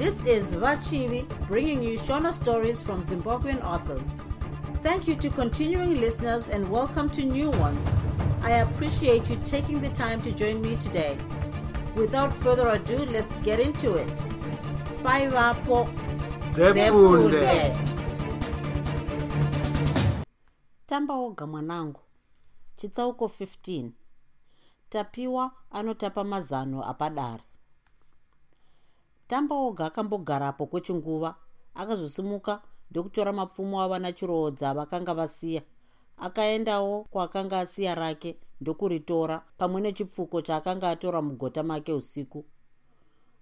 This is Vachivi bringing you Shona stories from Zimbabwean authors. Thank you to continuing listeners and welcome to new ones. I appreciate you taking the time to join me today. Without further ado, let's get into it. Bye, Vapo. Zefunde. tamba woga mwanangu chitsauko 15 tapiwa anotapa mazano apadare tamba woga akambogarapo kwechinguva. Akazosimuka ndokutora mapfumo avana chiroodza vakanga vasiya. Akaendawo kwaakanga asiya rake ndokuritora pamwe nechipfuko chaakanga atora mugota make usiku.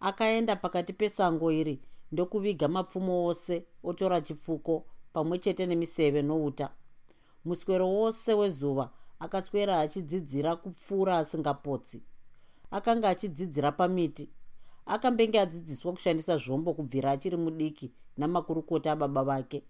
Akaenda pakati pesango iri ndokuviga mapfumo ose otora chipfuko pamwe chete nemiseve nouta muswero wose wezuva akaswera achidzidzira kupfuura asingapotsi. Akanga achidzidzira pamiti akambenge adzidziswa kushandisa zvombo kubvira achiri mudiki namakurukota ababa vake.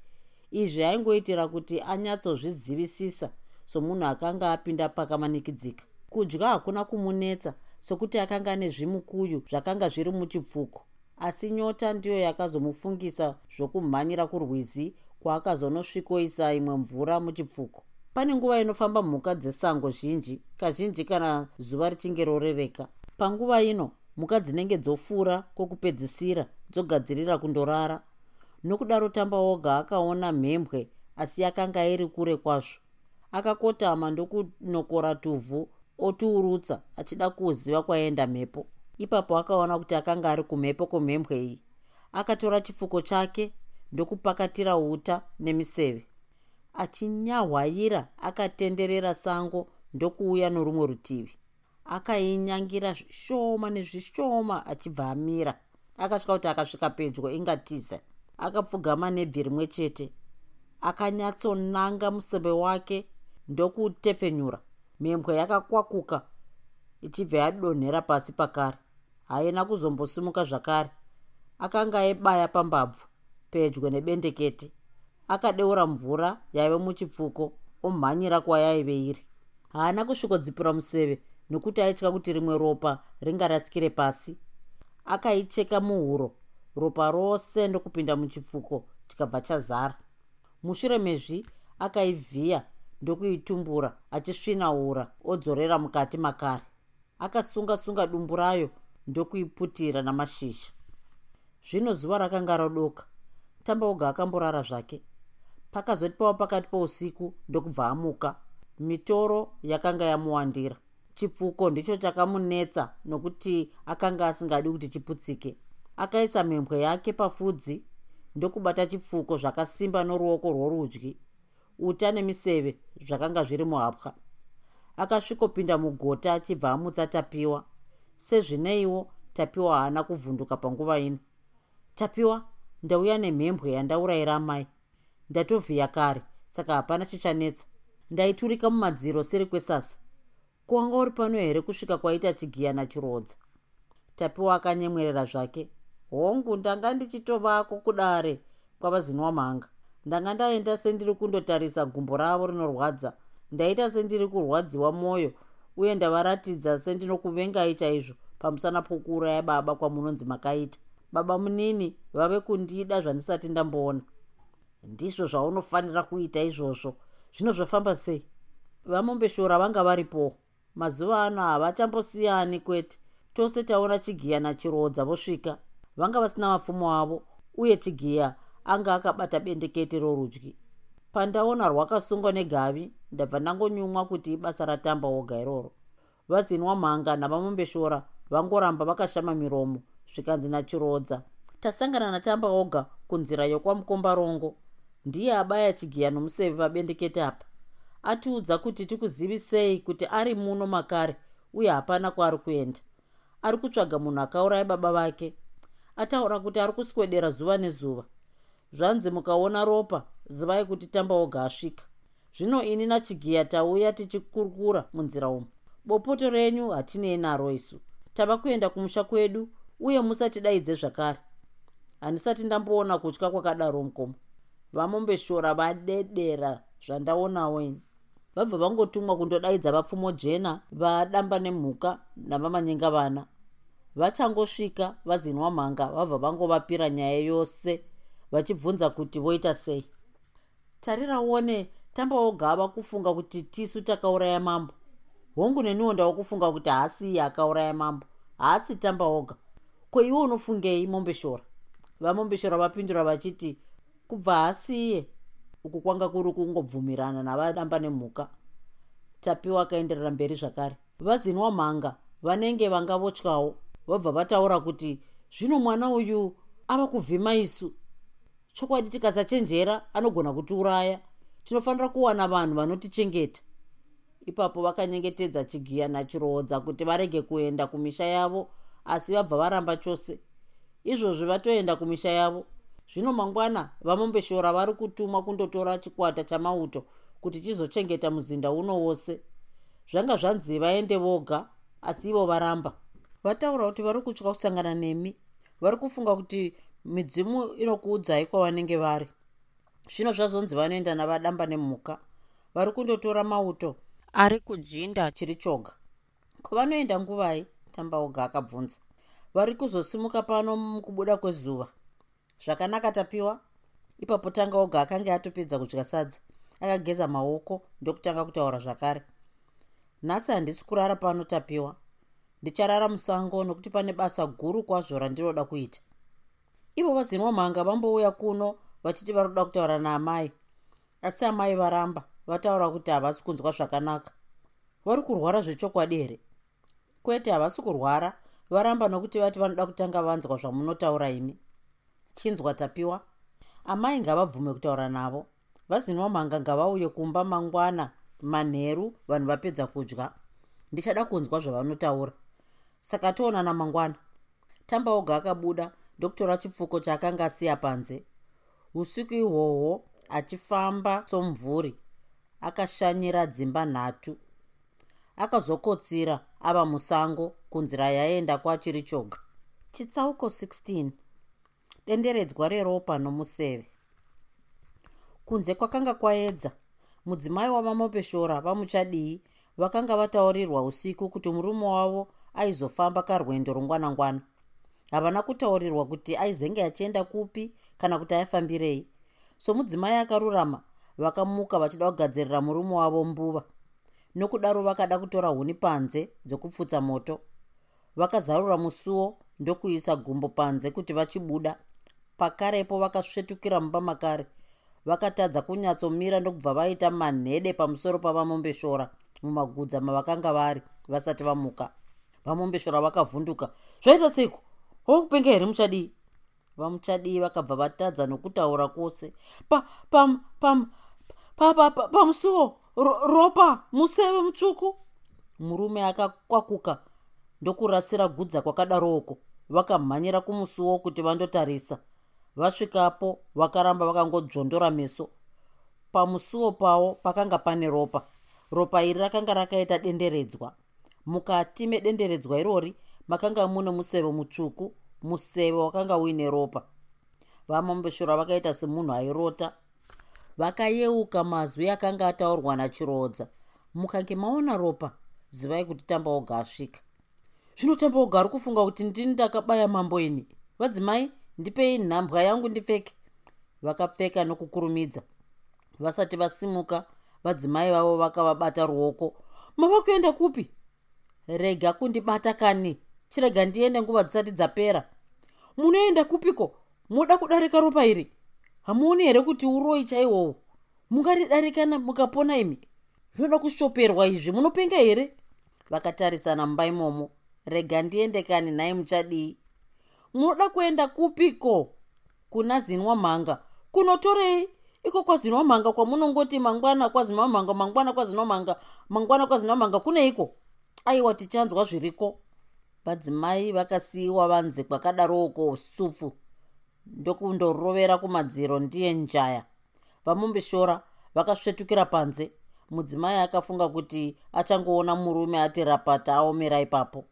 Izvi aingoitira kuti anyatsozvizivisisa somunhu akanga apinda pakamanikidzika. Kudya hakuna kumunetsa sokuti akanga ane zvimukuyu zvakanga zviri muchipfuko. Asi nyota ndiyo yakazomufungisa zvokumhanyira kurwizi kwaakazonosvikoisa imwe mvura muchipfuko. Pane nguva inofamba mhuka dzesango zhinji kazhinji kana zuva richinge rorereka. Panguva ino mhuka dzinenge dzofura kwokupedzisira dzogadzirira kundorara. Nokudaro tamba woga akaona mhembwe asi yakanga iri kure kwazvo. Akakotama ndokunokora tuvhu otuurutsa achida kuziva kwaenda mhepo. Ipapo akaona kuti akanga ari kumhepo kwemhembwe iyi. Akatora chipfuko chake ndokupakatira uta nemiseve. Achinyahwaira akatenderera sango ndokuuya norumwe rutivi akainyangira zvishoma nezvishoma achibva amira. Akasvika kuti akasvika pedyo ingatiza akapfugama nebvi rimwe chete akanyatsonanga museve wake ndokutepfenyura. Mhembwe yakakwakuka ichibva yadonhera pasi pakare. Haina kuzombosimuka zvakare. Akanga ebaya pambabvu pedyo nebendekete. Akadeura mvura yaive muchipfuko omhanyira kwayaive iri. Haana kusvikodzipura museve nokuti aitya kuti rimwe ropa ringarasikire pasi. Akaicheka muhuro. Ropa rose ndokupinda muchipfuko chikabva chazara. Mushure mezvi akaivhiya ndokuitumbura achisvinaura odzorera mukati makare. Akasunga sunga dumbu rayo ndokuiputira namashizha. Zvino zuva rakanga radoka tambaoga akamborara zvake. Pakazoti pava pakati pousiku ndokubva amuka. Mitoro yakanga yamuwandira chipfuko ndicho chakamunetsa nokuti akanga asingadi kuti chiputsike. Akaisa mhembwe yake pafudzi ndokubata chipfuko zvakasimba noruoko rworudyi uta nemiseve zvakanga zviri muhapwa. Akasvikopinda mugota achibva amutsa tapiwa sezvineiwo tapiwa haana kuvhunduka panguva ino. Tapiwa ndauya nemhembwe yandaurayira amai. Ndatovhiya kare saka hapana chichanetsa. Ndaiturika mumadziro seri kwesasa kuwanga uri pano here kusvika kwaita chigiya nachirodza? Tapiwa akanyemwerera zvake. Hongu ndanga ndichitovako kudare kwavazinwa mhanga. Ndanga ndaenda sendiri kundotarisa gumbo ravo rinorwadza. Ndaita sendiri kurwadziwa mwoyo uye ndavaratidza sendinokuvengai chaizvo pamusana pokuuraya baba kwamunonzi makaita. Baba munini vave kundida zvandisati ndamboona. Ndizvo zvaunofanira kuita izvozvo. Zvino zvafamba sei? Vamombeshora vanga varipo mazuva ano havachambosiyani kwete. Tose taona chigiya nachirodza vosvika vanga vasina mapfumo avo uye chigiya anga akabata bendekete rorudyi. Pandaona rwakasungwa negavi ndabva ndangonyumwa kuti ibasa ratamba woga iroro. Vazinwa mhanga navamombeshora vangoramba vakashama miromo zvikanzi nachirodza. Tasangana natamba oga kunzira yokwamukombarongo ndiye abaya chigiya nomuseve pabendekete apa atiudza kuti tikuzivisei kuti ari muno makare uye hapana kwaari kuenda. Ari kutsvaga munhu akauraya baba vake. Ataura kuti ari kuswedera zuva nezuva. Zvanzi mukaona ropa zivai kuti tamba oga asvika. Zvino ini nachigiya tauya tichikurukura munzira umu. Bopoto renyu hatinei naro isu. Tava kuenda kumusha kwedu uye musatidaidze zvakare. Handisati ndamboona kutya kwakadaro mukoma vamombeshora vadedera zvandaonawo ini vabva vangotumwa kundodaidza vapfumo jena vadamba nemhuka navamanyenga vana. Vachangosvika vazinwa mhanga vabva vangovapira nyaya yose vachibvunza kuti voita sei. Tarirauone tambaoga ava kufunga kuti tisu takauraya mambo. Hongu neniwo ndava kufunga kuti haasi iye akauraya mambo. Haasi tambaoga ko iwe unofungei mombeshora? Vamombeshora vapindura vachiti kubva haasi iye uku kwanga kuri kungobvumirana navadamba nemhuka. Tapiwa akaenderera mberi zvakare. Vazinwa mhanga vanenge vanga votyawo vabva vataura kuti zvino mwana uyu ava kuvhima isu. Chokwadi tikasachenjera anogona kutiuraya. Tinofanira kuwana vanhu vanotichengeta. Ipapo vakanyengetedza chigiya nachiroodza kuti varege kuenda kumisha yavo asi vabva varamba chose. Izvozvi vatoenda kumisha yavo zvino mangwana vamombeshora vari kutumwa kundotora chikwata chamauto kuti chizochengeta muzinda uno wose. Zvanga zvanzi vaende voga asi ivo varamba. Vataura kuti vari kutya kusangana nemi vari kufunga kuti midzimu inokuudzai kwavanenge vari. Zvino zvazonzi vanoenda navadamba nemhuka vari kundotora mauto ari kujinda chiri choga. Kwavanoenda nguvai? Tambaoga akabvunza. Vari kuzosimuka pano mukubuda kwezuva zvakanaka tapiwa. Ipapo tangaoga akanga atopedza kudya sadza. Akageza maoko ndokutanga kutaura zvakare. Nhasi handisi kurara pano tapiwa. Ndicharara musango nokuti pane basa guru kwazvo randinoda kuita. Ivo vazinwa mhanga vambouya kuno vachiti vari kuda kutaura naamai. Asi amai varamba vataura kuti havasi kunzwa zvakanaka. Vari kurwara zvechokwadi here? Kwete havasi kurwara varamba nokuti vati vanoda kutanga vanzwa zvamunotaura imi chinzwa tapiwa amai ngavabvume kutaura navo. Vazinwa mhanga ngavauye kumba mangwana manheru vanhu vapedza kudya. Ndichada kunzwa zvavanotaura. Saka toonana mangwana. Tambaoga akabuda ndokutora chipfuko chaakanga asiya panze. Usiku ihwohwo achifamba somumvuri akashanyira dzimba nhatu. Akazokotsira ava musango kunzira yaenda kwachiri choga. Chitsauko 16 denderedzwa reropa nomuseve. Kunze kwakanga kwaedza mudzimai wavamopeshora vamuchadii vakanga vataurirwa usiku kuti murume wavo aizofamba karwendo rungwanangwana. Havana kutaurirwa kuti aizenge achienda kupi kana kuti aifambirei. So mudzimai akarurama vakamuka vachida kugadzirira murume wavo mbuva. Nokudaro vakada kutora huni panze dzokupfutsa moto. Vakazarura musuo ndokuisa gumbo panze kuti vachibuda pakarepo vakasvetukira mumba makare. Vakatadza kunyatsomira ndokubva vaita manhede pamusoro pavamombeshora mumagudza mavakanga vari vasati vamuka. Vamombeshora vakavhunduka. Zvaita seiko? Wava kupenga here muchadii? Vamuchadii vakabva vatadza nokutaura kwose. Pamusuwo ropa museve mutsvuku. Murume akakwakuka ndokurasira gudza kwakadaroko. Vakamhanyira kumusuwo kuti vandotarisa vasvikapo vakaramba vakangodzvondora meso. Pamusuwo pavo pakanga pane ropa. Ropa iri rakanga rakaita denderedzwa. Mukati medenderedzwa irori makanga mune museve mutsvuku museve wakanga uine ropa. Vamombeshura vakaita semunhu airota. Vakayeuka mazwi akanga ataurwa nachirodza. Mukange maona ropa zivai kuti tambaoga asvika zvino tambaoga ari kufunga kuti ndini ndakabaya mambo ini. Vadzimai ndipei nhambwa yangu ndipfeke. Vakapfeka nokukurumidza. Vasati vasimuka vadzimai vavo vakavabata ruoko. Mava kuenda kupi? Rega kundibata kani. Chirega ndiende nguva dzisati dzapera. Munoenda kupiko? Muda kudarika ropa iri. Hamuoni here kuti uroi chaihwohwo mungaridarikana mukapona imi? Zvinoda kushoperwa izvi. Munopenga here? Vakatarisana mumba imomo. Rega ndiende kani nhai muchadii munoda kuenda kupiko? Kuna zinwa mhanga kunotorei? Iko kwazinwa mhanga kwamunongoti mangwana kwazinwa mhanga mangwana kwazinwa mhanga mangwana kwazinwa mhanga kuneiko aiwa tichanzwa zviriko. Vadzimai vakasiyiwa vanze kwakadaroko supfu. Ndokundorovera kumadziro ndiye njaya. Vamombeshora vakasvetukira panze. Mudzimai akafunga kuti achangoona murume ati rapata aomera ipapo.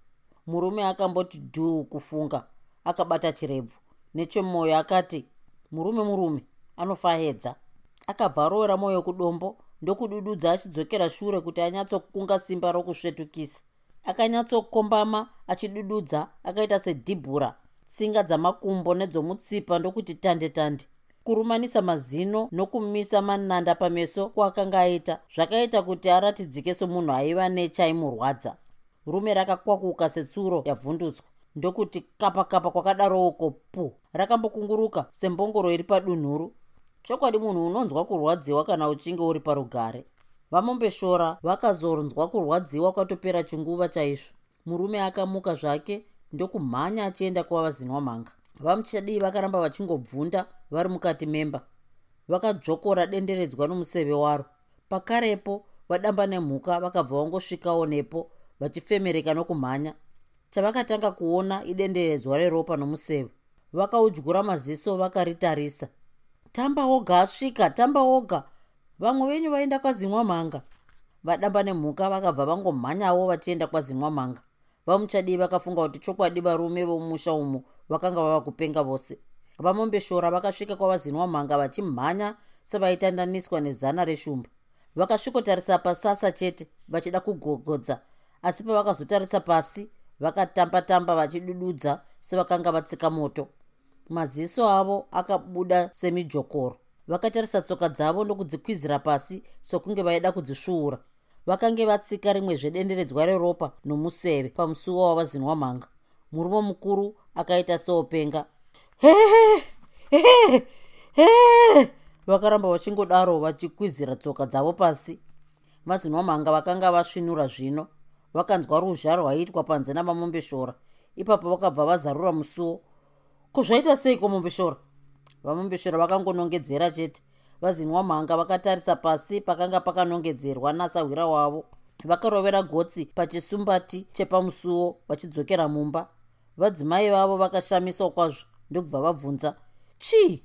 Murume akamboti dhuu kufunga akabata chirebvu. Nechemwoyo akati murume murume anofahedza. Akabva arovera mwoyo kudombo ndokudududza achidzokera shure kuti anyatsokunga simba rokusvetukisa. Akanyatsokombama achidududza akaita sedhibhura tsinga dzamakumbo nedzomutsipa ndokuti tande tande. Kurumanisa mazino nokumisa mananda pameso kwaakanga aita zvakaita kuti aratidzike somunhu aiva nechaimurwadza rume rakakwakuka setsuro yavhundutswa ndokuti kapa kapa kwakadaroko pu. Rakambokunguruka sembongoro iri padunhuru. Chokwadi munhu unonzwa kurwadziwa kana uchinge uri parugare. Vamombeshora vakazonzwa kurwadziwa kwatopera chinguva chaizvo. Murume akamuka zvake ndokumhanya achienda kwavazinwa mhanga. Vamuchadii vakaramba vachingobvunda vari mukati memba. Vakadzvokora denderedzwa nomuseve waro. Pakarepo vadamba nemhuka vakabva vangosvikawo nepo vachifemereka nokumhanya chavakatanga kuona idenderedzwa reropa nomuseve vakaudyura maziso vakaritarisa. Tamba oga asvika tamba oga vamwe venyu vaenda kwazimwa mhanga vadamba nemhuka vakabva vangomhanyawo vachienda kwazimwa mhanga vamuchadii vakafunga kuti chokwadi varume vomumusha umo vakanga vava kupenga vose. Vamombeshora vakasvika kwavazinwa mhanga vachimhanya sevaitandaniswa nezana reshumba. Vakasvikotarisa pasasa chete vachida kugogodza asi pavakazotarisa pasi vakatamba-tamba vachidududza sevakanga vatsika moto. Maziso avo akabuda semijokoro. Vakatarisa tsoka dzavo ndokudzikwizira pasi sokunge vaida kudzisvuura vakange vatsika rimwe zvedenderedzwa reropa nomuseve pamusuwo wavazinwa mhanga murume mukuru akaita seopenga. Vakaramba vachingodaro vachikwizira tsoka dzavo pasi. Mazinwa mhanga vakanga vasvinura zvino vakanzwa ruzha rwaitwa panze navamombeshora. Ipapo vakabva vazarura musuwo ko zvaita sei komombeshora vamombeshora vakangonongedzera chete. Vazinwa mhanga vakatarisa pasi pakanga pakanongedzerwa nasahwira wavo vakarovera gotsi pachisumbati chepamusuwo vachidzokera mumba. Vadzimai vavo vakashamiswa kwazvo ndobva vabvunza chii?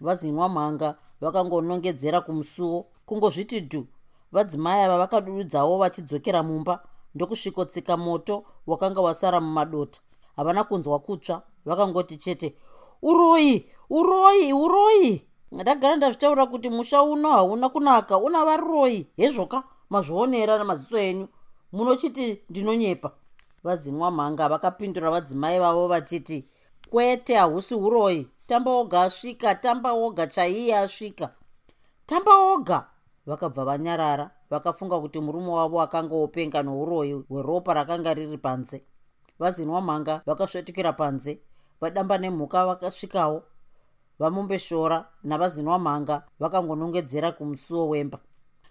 Vazinwa mhanga vakangonongedzera kumusuwo kungozviti dhu vadzimai ava vakadududzawo vachidzokera mumba ndokusvikotsika moto wakanga wasara mumadota. Havana kunzwa kutsva vakangoti chete uroyi uroyi uroyi ndagara ndazvitaura kuti musha uno hauna kunaka una varoyi hezvoka? Mazvionera namaziso enyu. Munochiti ndinonyepa? Vazinwa mhanga vakapindura vadzimai vavo vachiti kwete hahusi uroyi tamba oga asvika tamba oga chaiye asvika. Tamba oga vakabva vanyarara vakafunga kuti murume wavo akanga openga nouroyi hweropa rakanga riri panze. Vazinwa mhanga vakasvetukira panze vadamba nemhuka vakasvikawo vamombeshora navazinwa mhanga vakangonongedzera kumusuwo wemba.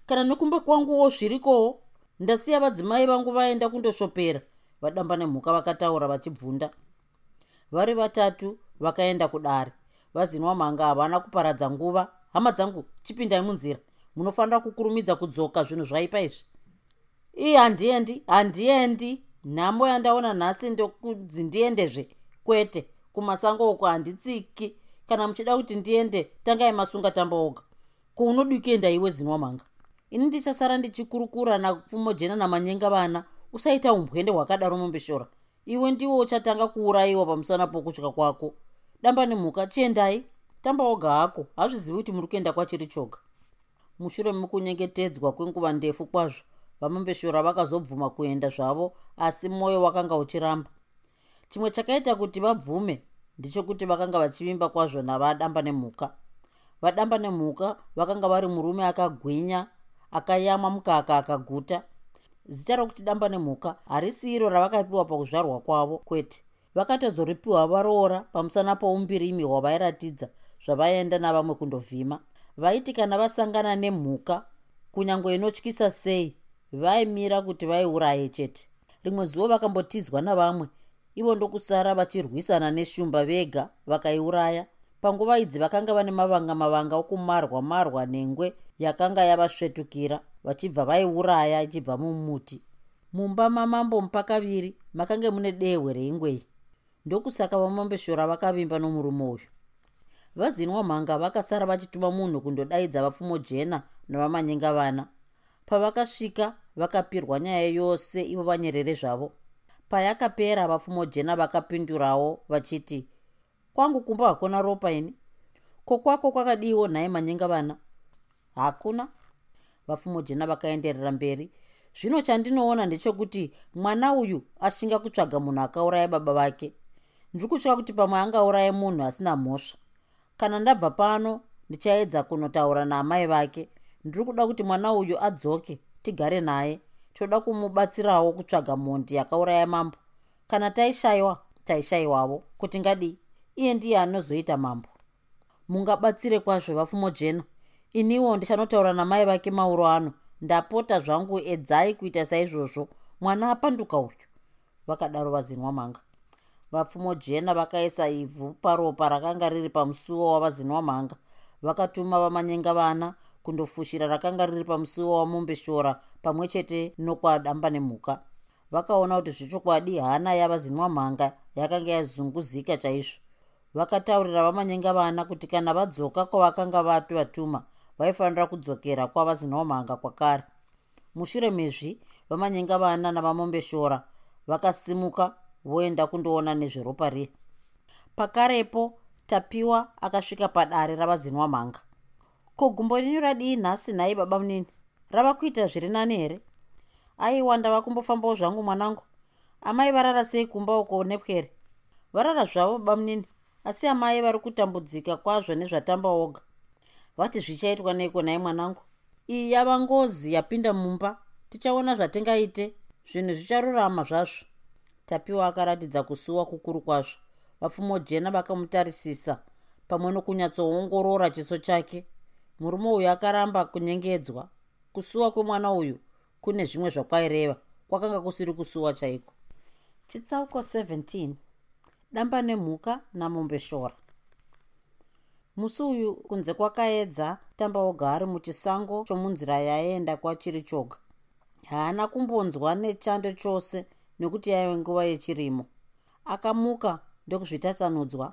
Kana nekumba kwanguwo zvirikowo ndasiya vadzimai vangu vaenda kundoshopera vadamba nemhuka vakataura vachibvunda. Vari vatatu vakaenda kudare. Vazinwa mhanga havana kuparadza nguva. Hama dzangu chipindai munzira munofanira kukurumidza kudzoka zvinhu zvaipa izvi? Ii handiendi handiendi. Nhamo yandaona nhasi ndokunzi ndiendezve kwete. Kumasango uko handitsiki. Kana muchida kuti ndiende tangai masunga tamba oga ko unodi kuenda iwe zinwa mhanga ini ndichasara ndichikurukura napfumo jena namanyenga vana. Usaita umbwende hwakadaro mombeshora iwe ndiwo uchatanga kuurayiwa pamusana pokutya kwako. Damba nemhuka chiendai. Tamba oga hako. Hazvizivi kuti muri kuenda kwachiri choga mushure mekunyengetedzwa kwenguva ndefu kwazvo vamombeshora vakazobvuma kuenda zvavo asi mwoyo wakanga uchiramba. Chimwe chakaita kuti vabvume ndechekuti vakanga vachivimba kwazvo navadamba nemhuka. Vadamba nemhuka vakanga vari murume akagwinya akayamwa mukaka akaguta. Zita rokuti damba nemhuka harisi iro ravakapiwa pakuzvarwa kwavo kwete. Vakatozoripiwa varoora pamusana poumbirimi hwavairatidza zvavaenda navamwe kundovhima vaiti kana vasangana nemhuka kunyange inotyisa sei vaimira kuti vaiuraye chete. Rimwe zuva vakambotizwa navamwe ivo ndokusara vachirwisana neshumba vega vakaiuraya. Panguva idzi vakanga vane mavanga mavanga okumarwa marwa nengwe yakanga yavasvetukira vachibva vaiuraya ichibva mumuti. Mumba mamambo mupakaviri makange mune dehwe reingwei ndokusaka vamombeshora vakavimba nomurume uyu vazinwa mhanga vakasara vachituma munhu kundodaidza vapfumo jena navamanyenga vana. Pavakasvika vakapirwa nyaya yose ivo vanyerere zvavo. Payakapera vapfumo jena vakapindurawo vachiti kwangu kumba hakuna ropa ini. Ko kwako kwakadiwo nhaye manyenga vana? Hakuna. Vapfumo jena vakaenderera mberi. Zvino chandinoona ndechekuti mwana uyu ashinga kutsvaga munhu akauraya baba vake. Ndiri kutya kuti pamwe angauraye munhu asina mhosva kana ndabva pano ndichaedza kunotaura naamai vake. Ndiri kuda kuti mwana uyu adzoke tigare naye. Toda kumubatsirawo kutsvaga mhondi yakauraya mambo. Kana taishayiwa taishayiwavo kuti ngadii iye ndiye anozoita mambo. Mungabatsire kwazvo vapfumo jena. Iniwo ndichanotaura namai vake mauro ano. Ndapota zvangu edzai kuita saizvozvo. Mwana apanduka uyu. Vakadaro vazinwa manga vapfumo jena vakaisa ivhu paropa rakanga riri pamusuwo wavazinwa mhanga vakatuma vamanyenga vana kundofushira rakanga riri pamusuwo wamombeshora pamwe chete nokwadamba nemhuka. Vakaona kuti zvechokwadi hana yavazinwa mhanga yakanga yazunguzika chaizvo. Vakataurira vamanyenga vana kuti kana vadzoka kwavakanga vati vatuma vaifanira kudzokera kwavazinwa mhanga kwakare. Mushure mezvi vamanyenga vana navamombeshora vakasimuka voenda kundoona nezveropa riya. Pakarepo tapiwa akasvika padare ravazinwa mhanga ko gumbo rinyu radii nhasi nhai baba munini? Rava kuita zviri nani here? Aiwa ndava kumbofambawo zvangu mwanangu. Amai varara sei kumba uko nepwere varara zvavo baba munini? Asi amai vari kutambudzika kwazvo nezvatamba oga. Vati zvichaitwa neiko nai mwanangu? Iyi yava ngozi yapinda mumba. Tichaona zvatingaite. Zvinhu zvicharurama zvazvo tapiwa akaratidza kusuwa kukuru kwazvo. Vapfumo jena vakamutarisisa pamwe nokunyatsoongorora chiso chake. Murume uyu akaramba kunyengedzwa. Kusuwa kwemwana uyu kune zvimwe zvakwaireva kwakanga kusiri kusuwa chaiko? Chitsauko 17 damba nemhuka namombeshora musi uyu kunze kwakaedza tamba oga ari muchisango chomunzira yaenda kwachiri choga. Haana kumbonzwa nechando chose nekuti yaive nguva yechirimo. Akamuka ndokuzvitasanudzwa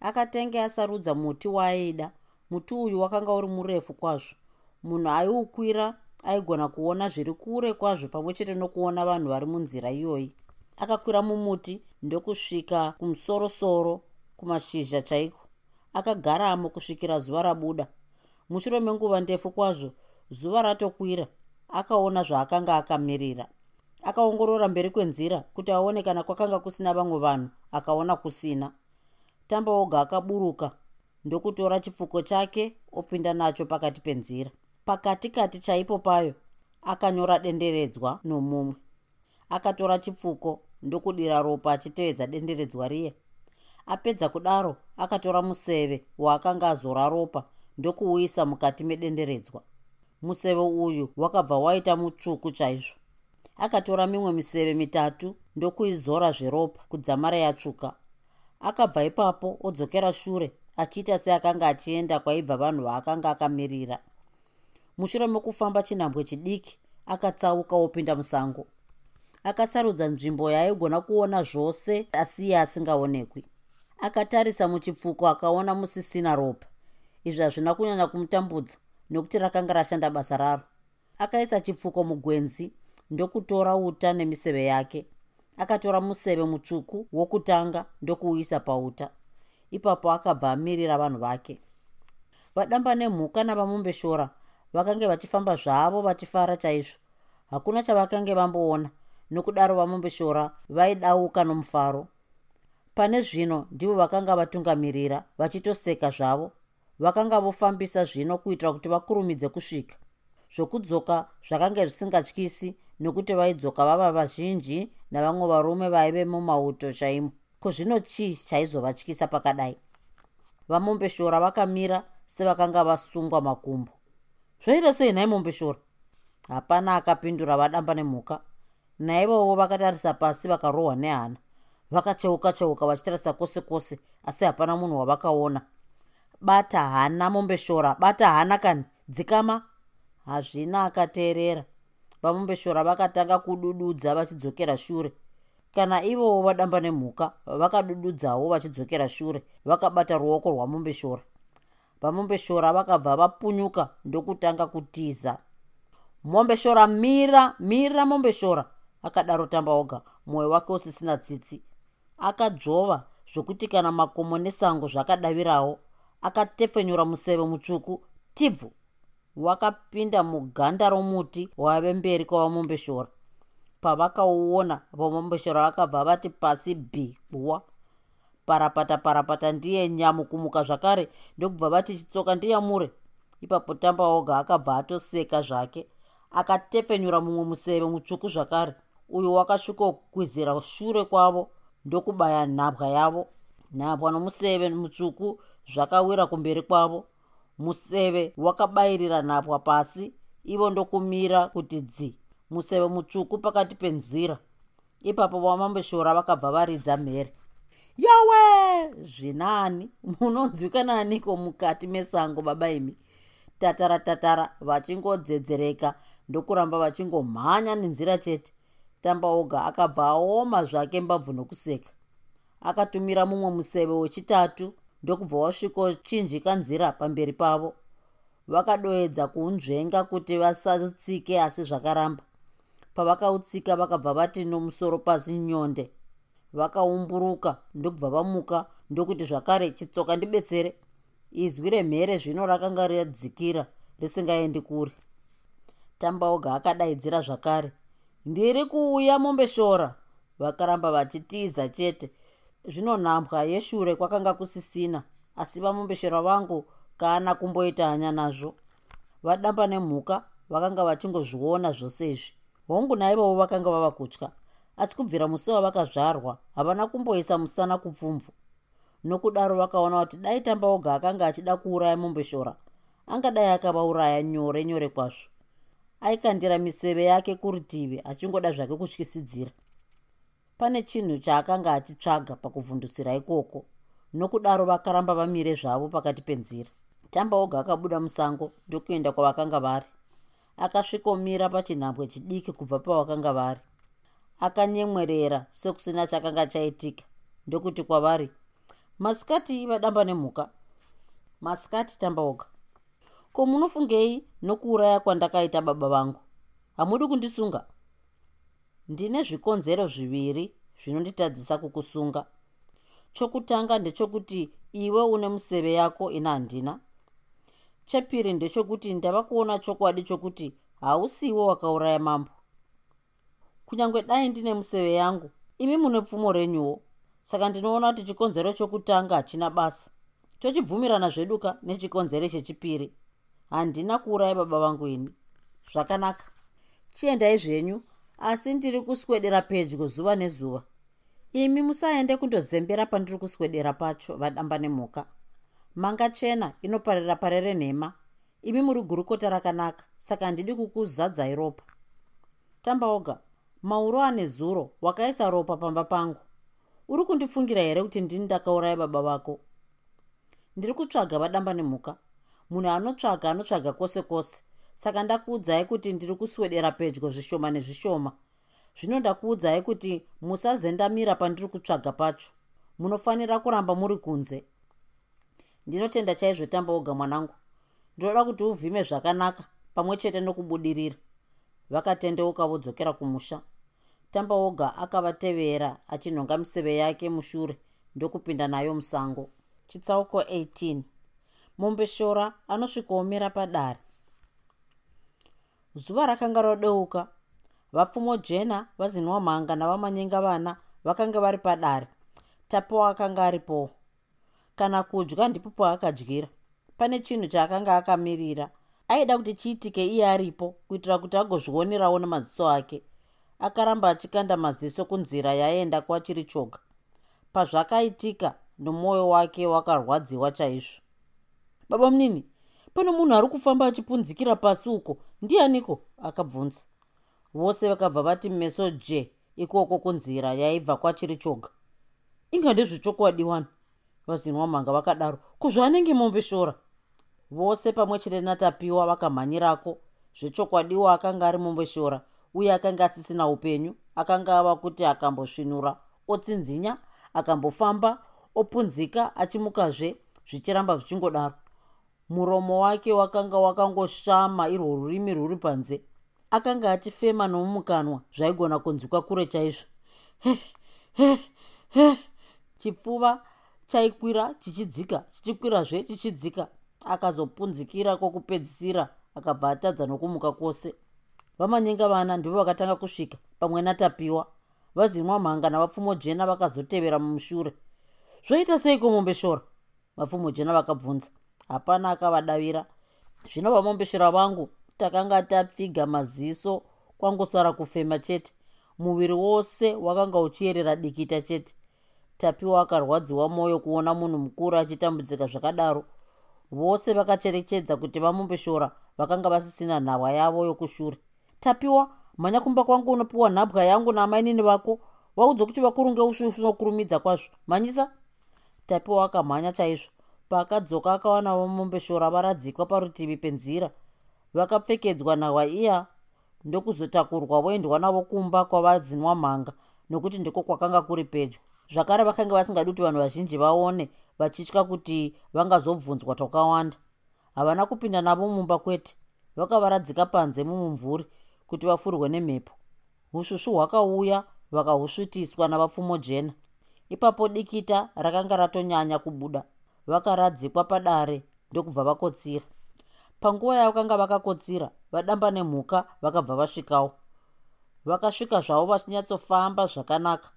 akatenge asarudza muti waaida. Muti uyu wakanga uri murefu kwazvo. Munhu aiukwira aigona kuona zviri kure kwazvo pamwe chete nokuona vanhu vari munzira iyoyi. Akakwira mumuti ndokusvika kumusorosoro kumashizha chaiko. Akagaramo kusvikira zuva rabuda. Mushure menguva ndefu kwazvo zuva ratokwira. Akaona zvaakanga akamirira akaongorora mberi kwenzira kuti aone kana kwakanga kusina vamwe vanhu akaona kusina. Tamba oga akaburuka ndokutora chipfuko chake opinda nacho pakati penzira. Pakati kati chaipo payo akanyora denderedzwa nomumwe. Akatora chipfuko ndokudira ropa achitevedza denderedzwa riye. Apedza kudaro akatora museve waakanga azora ropa ndokuuisa mukati medenderedzwa. Museve uyu wakabva waita mutsvuku chaizvo akatora mimwe miseve mitatu ndokuizora zveropa kudzamara yatsvuka. Akabva ipapo odzokera shure achiita seakanga achienda kwaibva vanhu vaakanga akamirira. Mushure mekufamba chinhambwe chidiki akatsauka opinda musango. Akasarudza nzvimbo yaaigona kuona zvose asiye asingaonekwi akatarisa muchipfuko akaona musisina ropa. Izvi hazvina kunyanya kumutambudza nokuti rakanga rashanda basa raro. Akaisa chipfuko mugwenzi ndokutora uta nemiseve yake. Akatora museve mutsvuku wokutanga ndokuuisa pauta. Ipapo akabva amirira vanhu vake. Vadamba nemhuka navamombeshora vakange vachifamba zvavo vachifara chaizvo. Hakuna chavakange vamboona nokudaro vamombeshora vaidauka nomufaro. Pane zvino ndivo vakanga vatungamirira vachitoseka zvavo. Vakanga vofambisa zvino kuitira kuti vakurumidze kusvika. Zvokudzoka zvakanga zvisingatyisi nokuti vaidzoka vava vazhinji navamwe varume vaive mumauto chaimo. Ko zvino chii chaizovatyisa pakadai? Vamombeshora vakamira sevakanga vasungwa makumbo. Zvoita sei nhai mombeshora hapana akapindura vadamba nemhuka. Naivowo vakatarisa pasi vakarohwa nehana. Vakacheuka cheuka vachitarisa kwose kwose asi hapana munhu wavakaona. Bata hana mombeshora bata hana kani? Dzikama? Hazvina akateerera vamombeshora vakatanga kudududza vachidzokera shure. Kana ivowo vadamba nemhuka vakadududzawo vachidzokera shure vakabata ruoko rwamombeshora vamombeshora vakabva vapunyuka ndokutanga kutiza. Mombeshora mira mira mombeshora akadaro tamba oga mwoyo wake usisina tsitsi. Akadzvova zvokuti kana makomo nesango zvakadavirawo akatepfenyura museve mutsvuku tibvu wakapinda muganda romuti wave mberi kwavamombeshora pavakauona vamombeshora vakabva vati pasi bhi buwa parapata parapata ndiye nyamu kumuka zvakare ndokubva vati chitsoka ndiyamure. Ipapo tamba oga akabva atoseka zvake akatefenyura mumwe museve mutsvuku zvakare. Uyo wakasvikokwizira shure kwavo ndokubaya nhapwa yavo. Nhapwa nomuseve mutsvuku zvakawira kumberi kwavo museve wakabayirira nhapwa pasi ivo ndokumira kuti dzi museve mutsvuku pakati penzira. Ipapo vamambeshora vakabva varidza mhere. Yowe! Zvinani? Munonzwikananiko mukati mesango baba imi? Tatara tatara vachingodzedzereka ndokuramba vachingomhanya nenzira chete. Tamba oga akabva aoma zvake mbabvu nokuseka. Akatumira mumwe museve wechitatu ndokubva wasvikochinjika nzira pamberi pavo. Vakadoedza kuunzvenga kuti vasautsike asi zvakaramba. Pavakautsika vakabva vati nomusoro pasi nyonde. Vakaumburuka ndokubva vamuka ndokuti zvakare chitsoka ndibetsere. Izwi remhere zvino rakanga radzikira risingaendi kuri tambaoga akadaidzira zvakare ndiri kuuya mombeshora vakaramba vachitiza chete zvino nhambwa yeshure kwakanga kusisina asi vamombeshora vangu kana kumboita hanya nazvo. Vadamba nemhuka vakanga vachingozviona zvose izvi. Hongu naivowo vakanga vava kutya asi kubvira musi wavakazvarwa havana kumboisa musana kupfumvu. Nokudaro vakaona kuti dai tambaoga akanga achida kuuraya mombeshora angadai akavauraya nyore nyore kwazvo. Aikandira miseve yake kurutivi achingoda zvake kutyisidzira pane chinhu chaakanga achitsvaga pakuvhundusira ikoko nokudaro vakaramba vamire zvavo pakati penzira. Tambaoga akabuda musango ndokuenda kwavakanga vari. Akasvikomira pachinhambwe chidiki kubva pavakanga vari. Akanyemwerera sekusina chakanga chaitika ndokuti kwavari masikati vadamba nemhuka. Masikati tambaoga ko munofungei nokuuraya kwandakaita baba vangu? Hamudi kundisunga ndine zvikonzero zviviri zvinonditadzisa kukusunga. Chokutanga ndechokuti iwe une museve yako ina handina. Chepiri ndechokuti ndava kuona chokwadi chokuti hausiwo wakauraya mambo. Kunyange dai ndine museve yangu imi mune pfumo renyuwo. Saka ndinoona kuti chikonzero chokutanga hachina basa. Tochibvumirana zveduka nechikonzero chechipiri. Handina kuurai baba vangu ini. Zvakanaka. Chiendai zvenyu asi ndiri kuswedera pedyo zuva nezuva. Imi musaende kundozembera pandiri kuswedera pacho vadamba nemhuka. Manga chena inoparira parere nhema imi muri gurukota rakanaka saka handidi kukuzadzai ropa tambaoga mauro ane zuro wakaisa ropa pamba pangu. Uri kundifungira here kuti ndini ndakauraya baba vako? Ndiri kutsvaga vadamba nemhuka. Munhu anotsvaga anotsvaga kwose kwose saka ndakuudzai kuti ndiri kuswedera pedyo zvishoma nezvishoma. Zvino ndakuudzai kuti musazendamira pandiri kutsvaga pacho munofanira kuramba muri kunze. Ndinotenda chaizvo tambaoga mwanangu. Ndinoda kuti uvhime zvakanaka pamwe chete nokubudirira. Vakatendeuka vodzokera kumusha. Tambaoga akavatevera achinhonga miseve yake mushure ndokupinda nayo musango. Chitsauko 18 mombeshora anosvikaomera padare zuva rakanga rodeuka vapfumo jena vazinwa mhanga navamanyenga vana vakanga vari padare. Tapo akanga aripowo kana kudya ndipo paakadyira pane chinhu chaakanga akamirira. Aida kuti chiitike iye aripo kuitira kuti agozvionerawo nemaziso ake. Akaramba achikanda maziso kunzira yaenda kwachiri choga. Pazvakaitika nomwoyo wake wakarwadziwa chaizvo. Baba munini pano munhu ari kufamba achipunzikira pasi uko. Ndianiko? Akabvunza. Vose vakabva vati meso je. Ikoko kunzira yaibva kwachiri choga. Inga ndezvechokwadi wani? Vazinwa mhanga vakadaro. Kuzvaanenge mombeshora vose pamwe chete natapiwa vakamhanyirako. Zvechokwadiwo akanga ari mombeshora uye akanga asisina upenyu. Akanga ava kuti akambosvinura otsinzinya akambofamba opunzika achimukazve zvichiramba zvichingodaro muromo wake wakanga wakangoshama irwo rurimi rwuri panze. Akanga achifema nomumukanwa zvaigona kunzwika kure chaizvo. Chipfuva chaikwira chichidzika chichikwirazve chichidzika. Akazopunzikira kwokupedzisira akabva atadza nokumuka kwose. Vamanyenga vana ndivo vakatanga kusvika pamwe natapiwa. Vazinwa mhanga navapfumo jena vakazotevera mumushure. Zvoita seiko mombeshora vapfumo jena vakabvunza hapana akavadavira. Zvino vamombeshora vangu takanga tapfiga maziso kwangosara kufema chete. Muviri wose wakanga uchiyerera dikita chete. Tapiwa akarwadziwa mwoyo kuona munhu mukuru achitambudzika zvakadaro. Vose vakacherechedza kuti vamombeshora vakanga vasisina nhahwa yavo yokushure. Tapiwa? Mhanya kumba kwangu unopiwa nhapwa yangu namainini vako? Vaudzwa kuti vakurunge usvusvu nokurumidza kwazvo. Mhanyisa? Tapiwa akamhanya chaizvo paakadzoka akawana vamombeshora varadzikwa parutivi penzira vakapfekedzwa nhahwa iya ndokuzotakurwa voendwa navo kumba kwavazinwa mhanga nokuti ndiko kwakanga kuri pedyo. Zvakare vakanga vasingadi kuti vanhu vazhinji vaone vachitya kuti vangazobvunzwa twakawanda. Havana kupinda navo mumba kwete vakavaradzika panze mumumvuri kuti vafurwe nemhepo. Usvusvu hwakauya vakahusvitiswa navapfumo jena. Ipapo dikita rakanga ratonyanya kubuda vakaradzikwa padare ndokubva vakotsira. Panguva yavakanga vakakotsira vadamba nemhuka vakabva vasvikawo. Vakasvika zvavo vachinyatsofamba zvakanaka.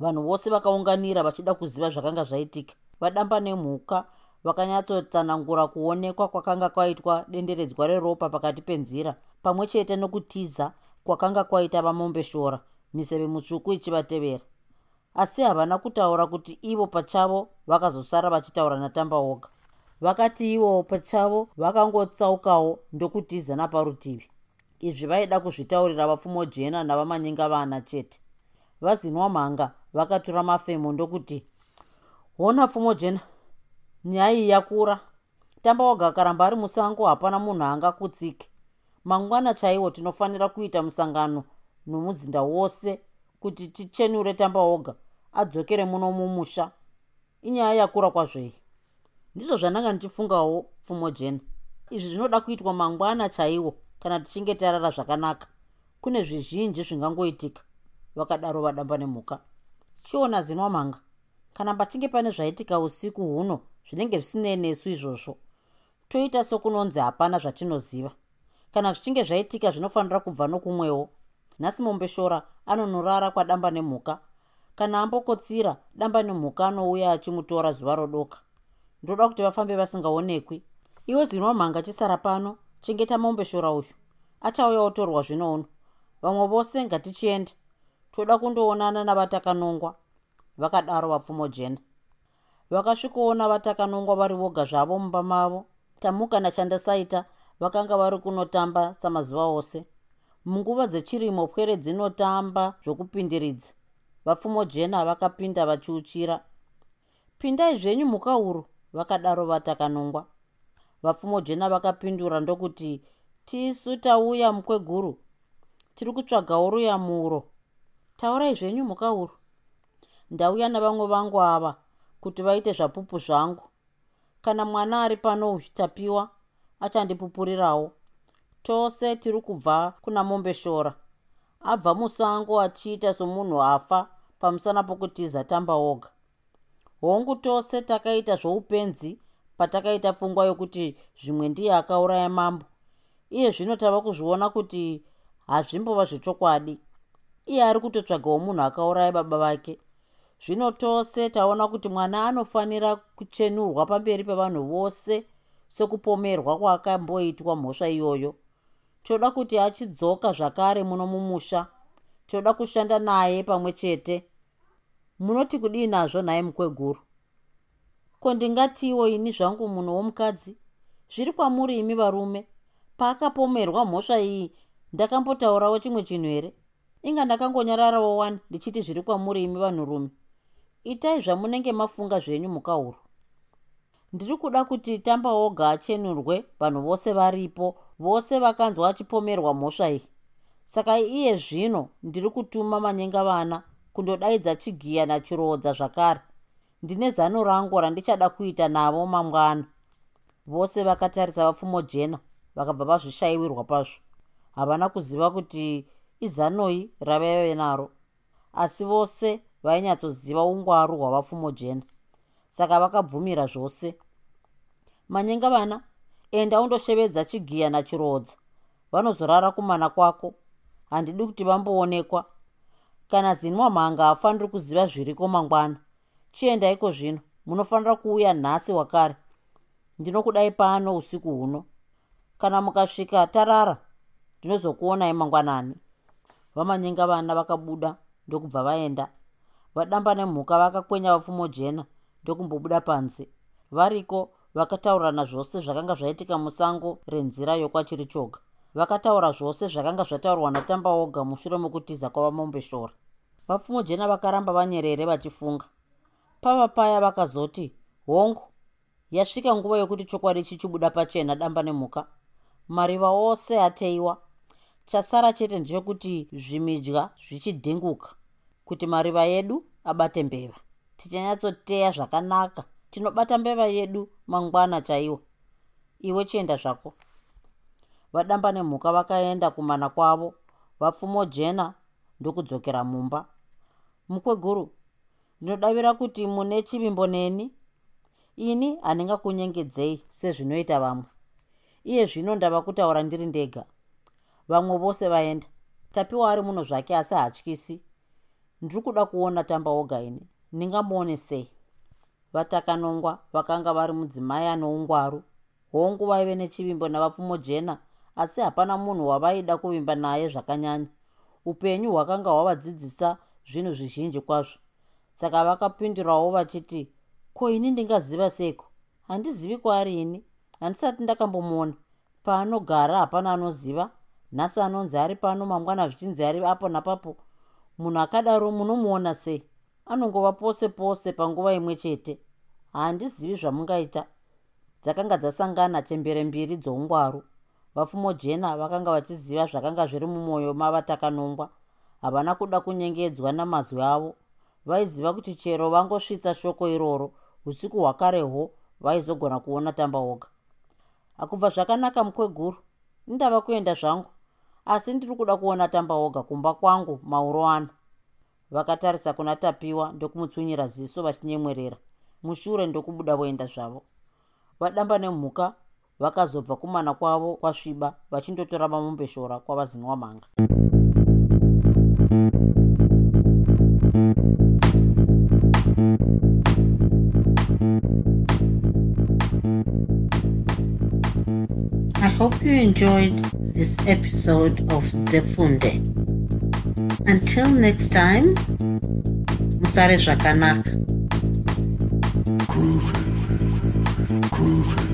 Vanhu vose vakaunganira vachida kuziva zvakanga zvaitika vadamba nemhuka vakanyatsotsanangura kuonekwa kwakanga kwaitwa denderedzwa reropa pakati penzira pamwe chete nokutiza kwakanga kwaita vamombeshora miseve mutsvuku ichivatevera asi havana kutaura kuti ivo pachavo vakazosara vachitaura natamba oga vakati ivo pachavo vakangotsaukawo ndokutiza naparutivi izvi vaida kuzvitaurira vapfumo jena navamanyenga vana chete. Vazinwa mhanga vakatora mafemo ndokuti hona pfumo jena nyaya iyi yakura. Tamba waga akaramba ari musango hapana munhu angakutsike. Mangwana chaiwo tinofanira kuita musangano nomuzinda wose kuti tichenure tamba oga adzokere muno mumusha. Inyaya yakura kwazvei. Ndizvo zvandanga ndichifungawo pfumo jena izvi zvinoda kuitwa mangwana chaiwo kana tichinge tarara zvakanaka. Kune zvizhinji zvingangoitika vakadaro vadamba nemhuka. Chiona zinwa mhanga. Kana pachinge pane zvaitika usiku huno zvinenge zvisinei nesu izvozvo toita sokunonzi hapana zvatinoziva. Kana zvichinge zvaitika zvinofanira kubva nokumwewo nhasi mombeshora anonorara kwadamba nemhuka kana ambokotsira damba nemhuka anouya achimutora zuva rodoka. Ndoda kuti vafambe vasingaonekwi. Iwe zinwa mhanga chisara pano chengeta mombeshora uyu. Achauya otorwa zvino uno. Vamwe vose ngatichienda toda kundoonana navatakanongwa. Vakadaro vapfumo jena. Vakasvikoona vatakanongwa vari voga zvavo mumba mavo. Tamuka nachandasaita vakanga vari kunotamba samazuva ose. Munguva dzechirimo pwere dzinotamba zvokupindiridza vapfumo jena vakapinda vachiuchira. Pindai zvenyu muka uru vakadaro vatakanongwa. Vapfumo jena vakapindura ndokuti tisu tauya mukweguru tiri kutsvagawo ruyamuro taurai zvenyu muka uru. Ndauya navamwe vangu ava kuti vaite zvapupu zvangu. Kana mwana ari pano uyu tapiwa achandipupurirawo. Tose tiri kubva kuna mombeshora abva musango achiita somunhu afa pamusana pokutiza tamba oga. Hongu tose takaita zvoupenzi patakaita pfungwa yokuti zvimwe ndiye akauraya mambo. Iye zvino tava kuzviona kuti hazvimbova zvechokwadi. Iye ari kutotsvagawo munhu akauraya baba vake. Zvino tose taona kuti mwana anofanira kuchenurwa pamberi pevanhu vose sekupomerwa kwakamboitwa mhosva iyoyo toda kuti achidzoka zvakare muno mumusha. Toda kushanda naye pamwe chete. Munoti kudii nazvo nhaye mukweguru? Ko ndingatiwo ini zvangu munhu womukadzi? Zviri kwamuri imi varume? Paakapomerwa mhosva iyi ndakambotaurawo chimwe chinhu here? Inga ndakangonyararawo wani ndichiti zviri kwamuri imi vanhurume? Itai zvamunenge mafunga zvenyu mukauro ndiri kuda kuti tamba oga achenurwe vanhu vose varipo vose vakanzwa achipomerwa mhosva iyi. Saka iye zvino ndiri kutuma manyenga vana kundodaidza chigiya nachiroodza zvakare. Ndine zano rangu randichada kuita navo mangwana. Vose vakatarisa vapfumo jena vakabva vazvishayiwirwa pazvo. Havana kuziva kuti izanoi ravaive naro. Asi vose vainyatsoziva ungwaru hwavapfumo jena. Saka vakabvumira zvose. Manyenga vana enda undoshevedza chigiya nachirodza. Vanozorara kumana kwako. Handidi kuti vamboonekwa. Kana zinwa mhanga hafaniri kuziva zviriko mangwana. Chiendaiko zvino? Munofanira kuuya nhasi wakare. Ndinokudai pano usiku huno. Kana mukasvika tarara. Ndinozokuonai mangwanani. Vamanyenga vana vakabuda ndokubva vaenda. Vadamba nemhuka vakakwenya vapfumo jena ndokumbobuda panze. Variko vakataurirana zvose zvakanga zvaitika musango renzira yokwachiri choga. Vakataura zvose zvakanga zvataurwa natamba oga mushure mekutiza kwavamombeshora vapfumo jena vakaramba vanyerere vachifunga. Pava paya vakazoti hongu yasvika nguva yokuti chokwadi chichibuda pachena damba nemhuka mariva ose ateiwa. Chasara chete ndechekuti zvimidya zvichidhinguka kuti mariva edu abate mbeva. Tichanyatsoteya zvakanaka tinobata mbeva yedu mangwana chaiwo. Iwe chienda zvako. Vadamba nemhuka vakaenda kumana kwavo vapfumo jena ndokudzokera mumba. Mukweguru ndinodavira kuti mune chivimbo neni? Ini handingakunyengedzei sezvinoita vamwe. Iye zvino ndava kutaura ndiri ndega. Vamwe vose vaenda. Tapiwa ari muno zvake asi hatyisi. Ndiri kuda kuona tamba oga ini. Ndingamuone sei vatakanongwa vakanga vari mudzimai anoungwaru hongu vaive nechivimbo navapfumo jena asi hapana munhu wavaida kuvimba naye zvakanyanya. Upenyu hwakanga hwavadzidzisa zvinhu zvizhinji kwazvo. Saka vakapindurawo vachiti ko ini ndingaziva seiko? Handizivi kwaari ini. Handisati ndakambomuona. Paanogara hapana anoziva. Nhasi anonzi ari pano mangwana zvichinzi ari apo napapo. Munhu akadaro munomuona sei anongova pose pose panguva imwe chete. Handizivi zvamungaita. Dzakanga dzasangana chembere mbiri dzoungwaru. Vapfumo jena vakanga vachiziva zvakanga zviri mumwoyo mavatakanongwa. Havana kuda kunyengedzwa namazwi avo. Vaiziva kuti chero vangosvitsa shoko iroro. Usiku hwakarehwo vaizogona kuona tamba oga hakubva zvakanaka mukweguru ndava kuenda zvangu. Asi ndiri kuda kuona tamba oga kumba kwangu mauro ano vakatarisa kuna tapiwa ndokumutswinyira ziso vachinyemwerera. Mushure ndokubuda voenda zvavo. Vadamba nemhuka vakazobva kumana kwavo kwasviba vachindotora mamombeshora kwavazinwa mhanga. I hope you enjoyed this episode of Zefunde. Until next time, Musare Zvakanaka. Groovy, groovy.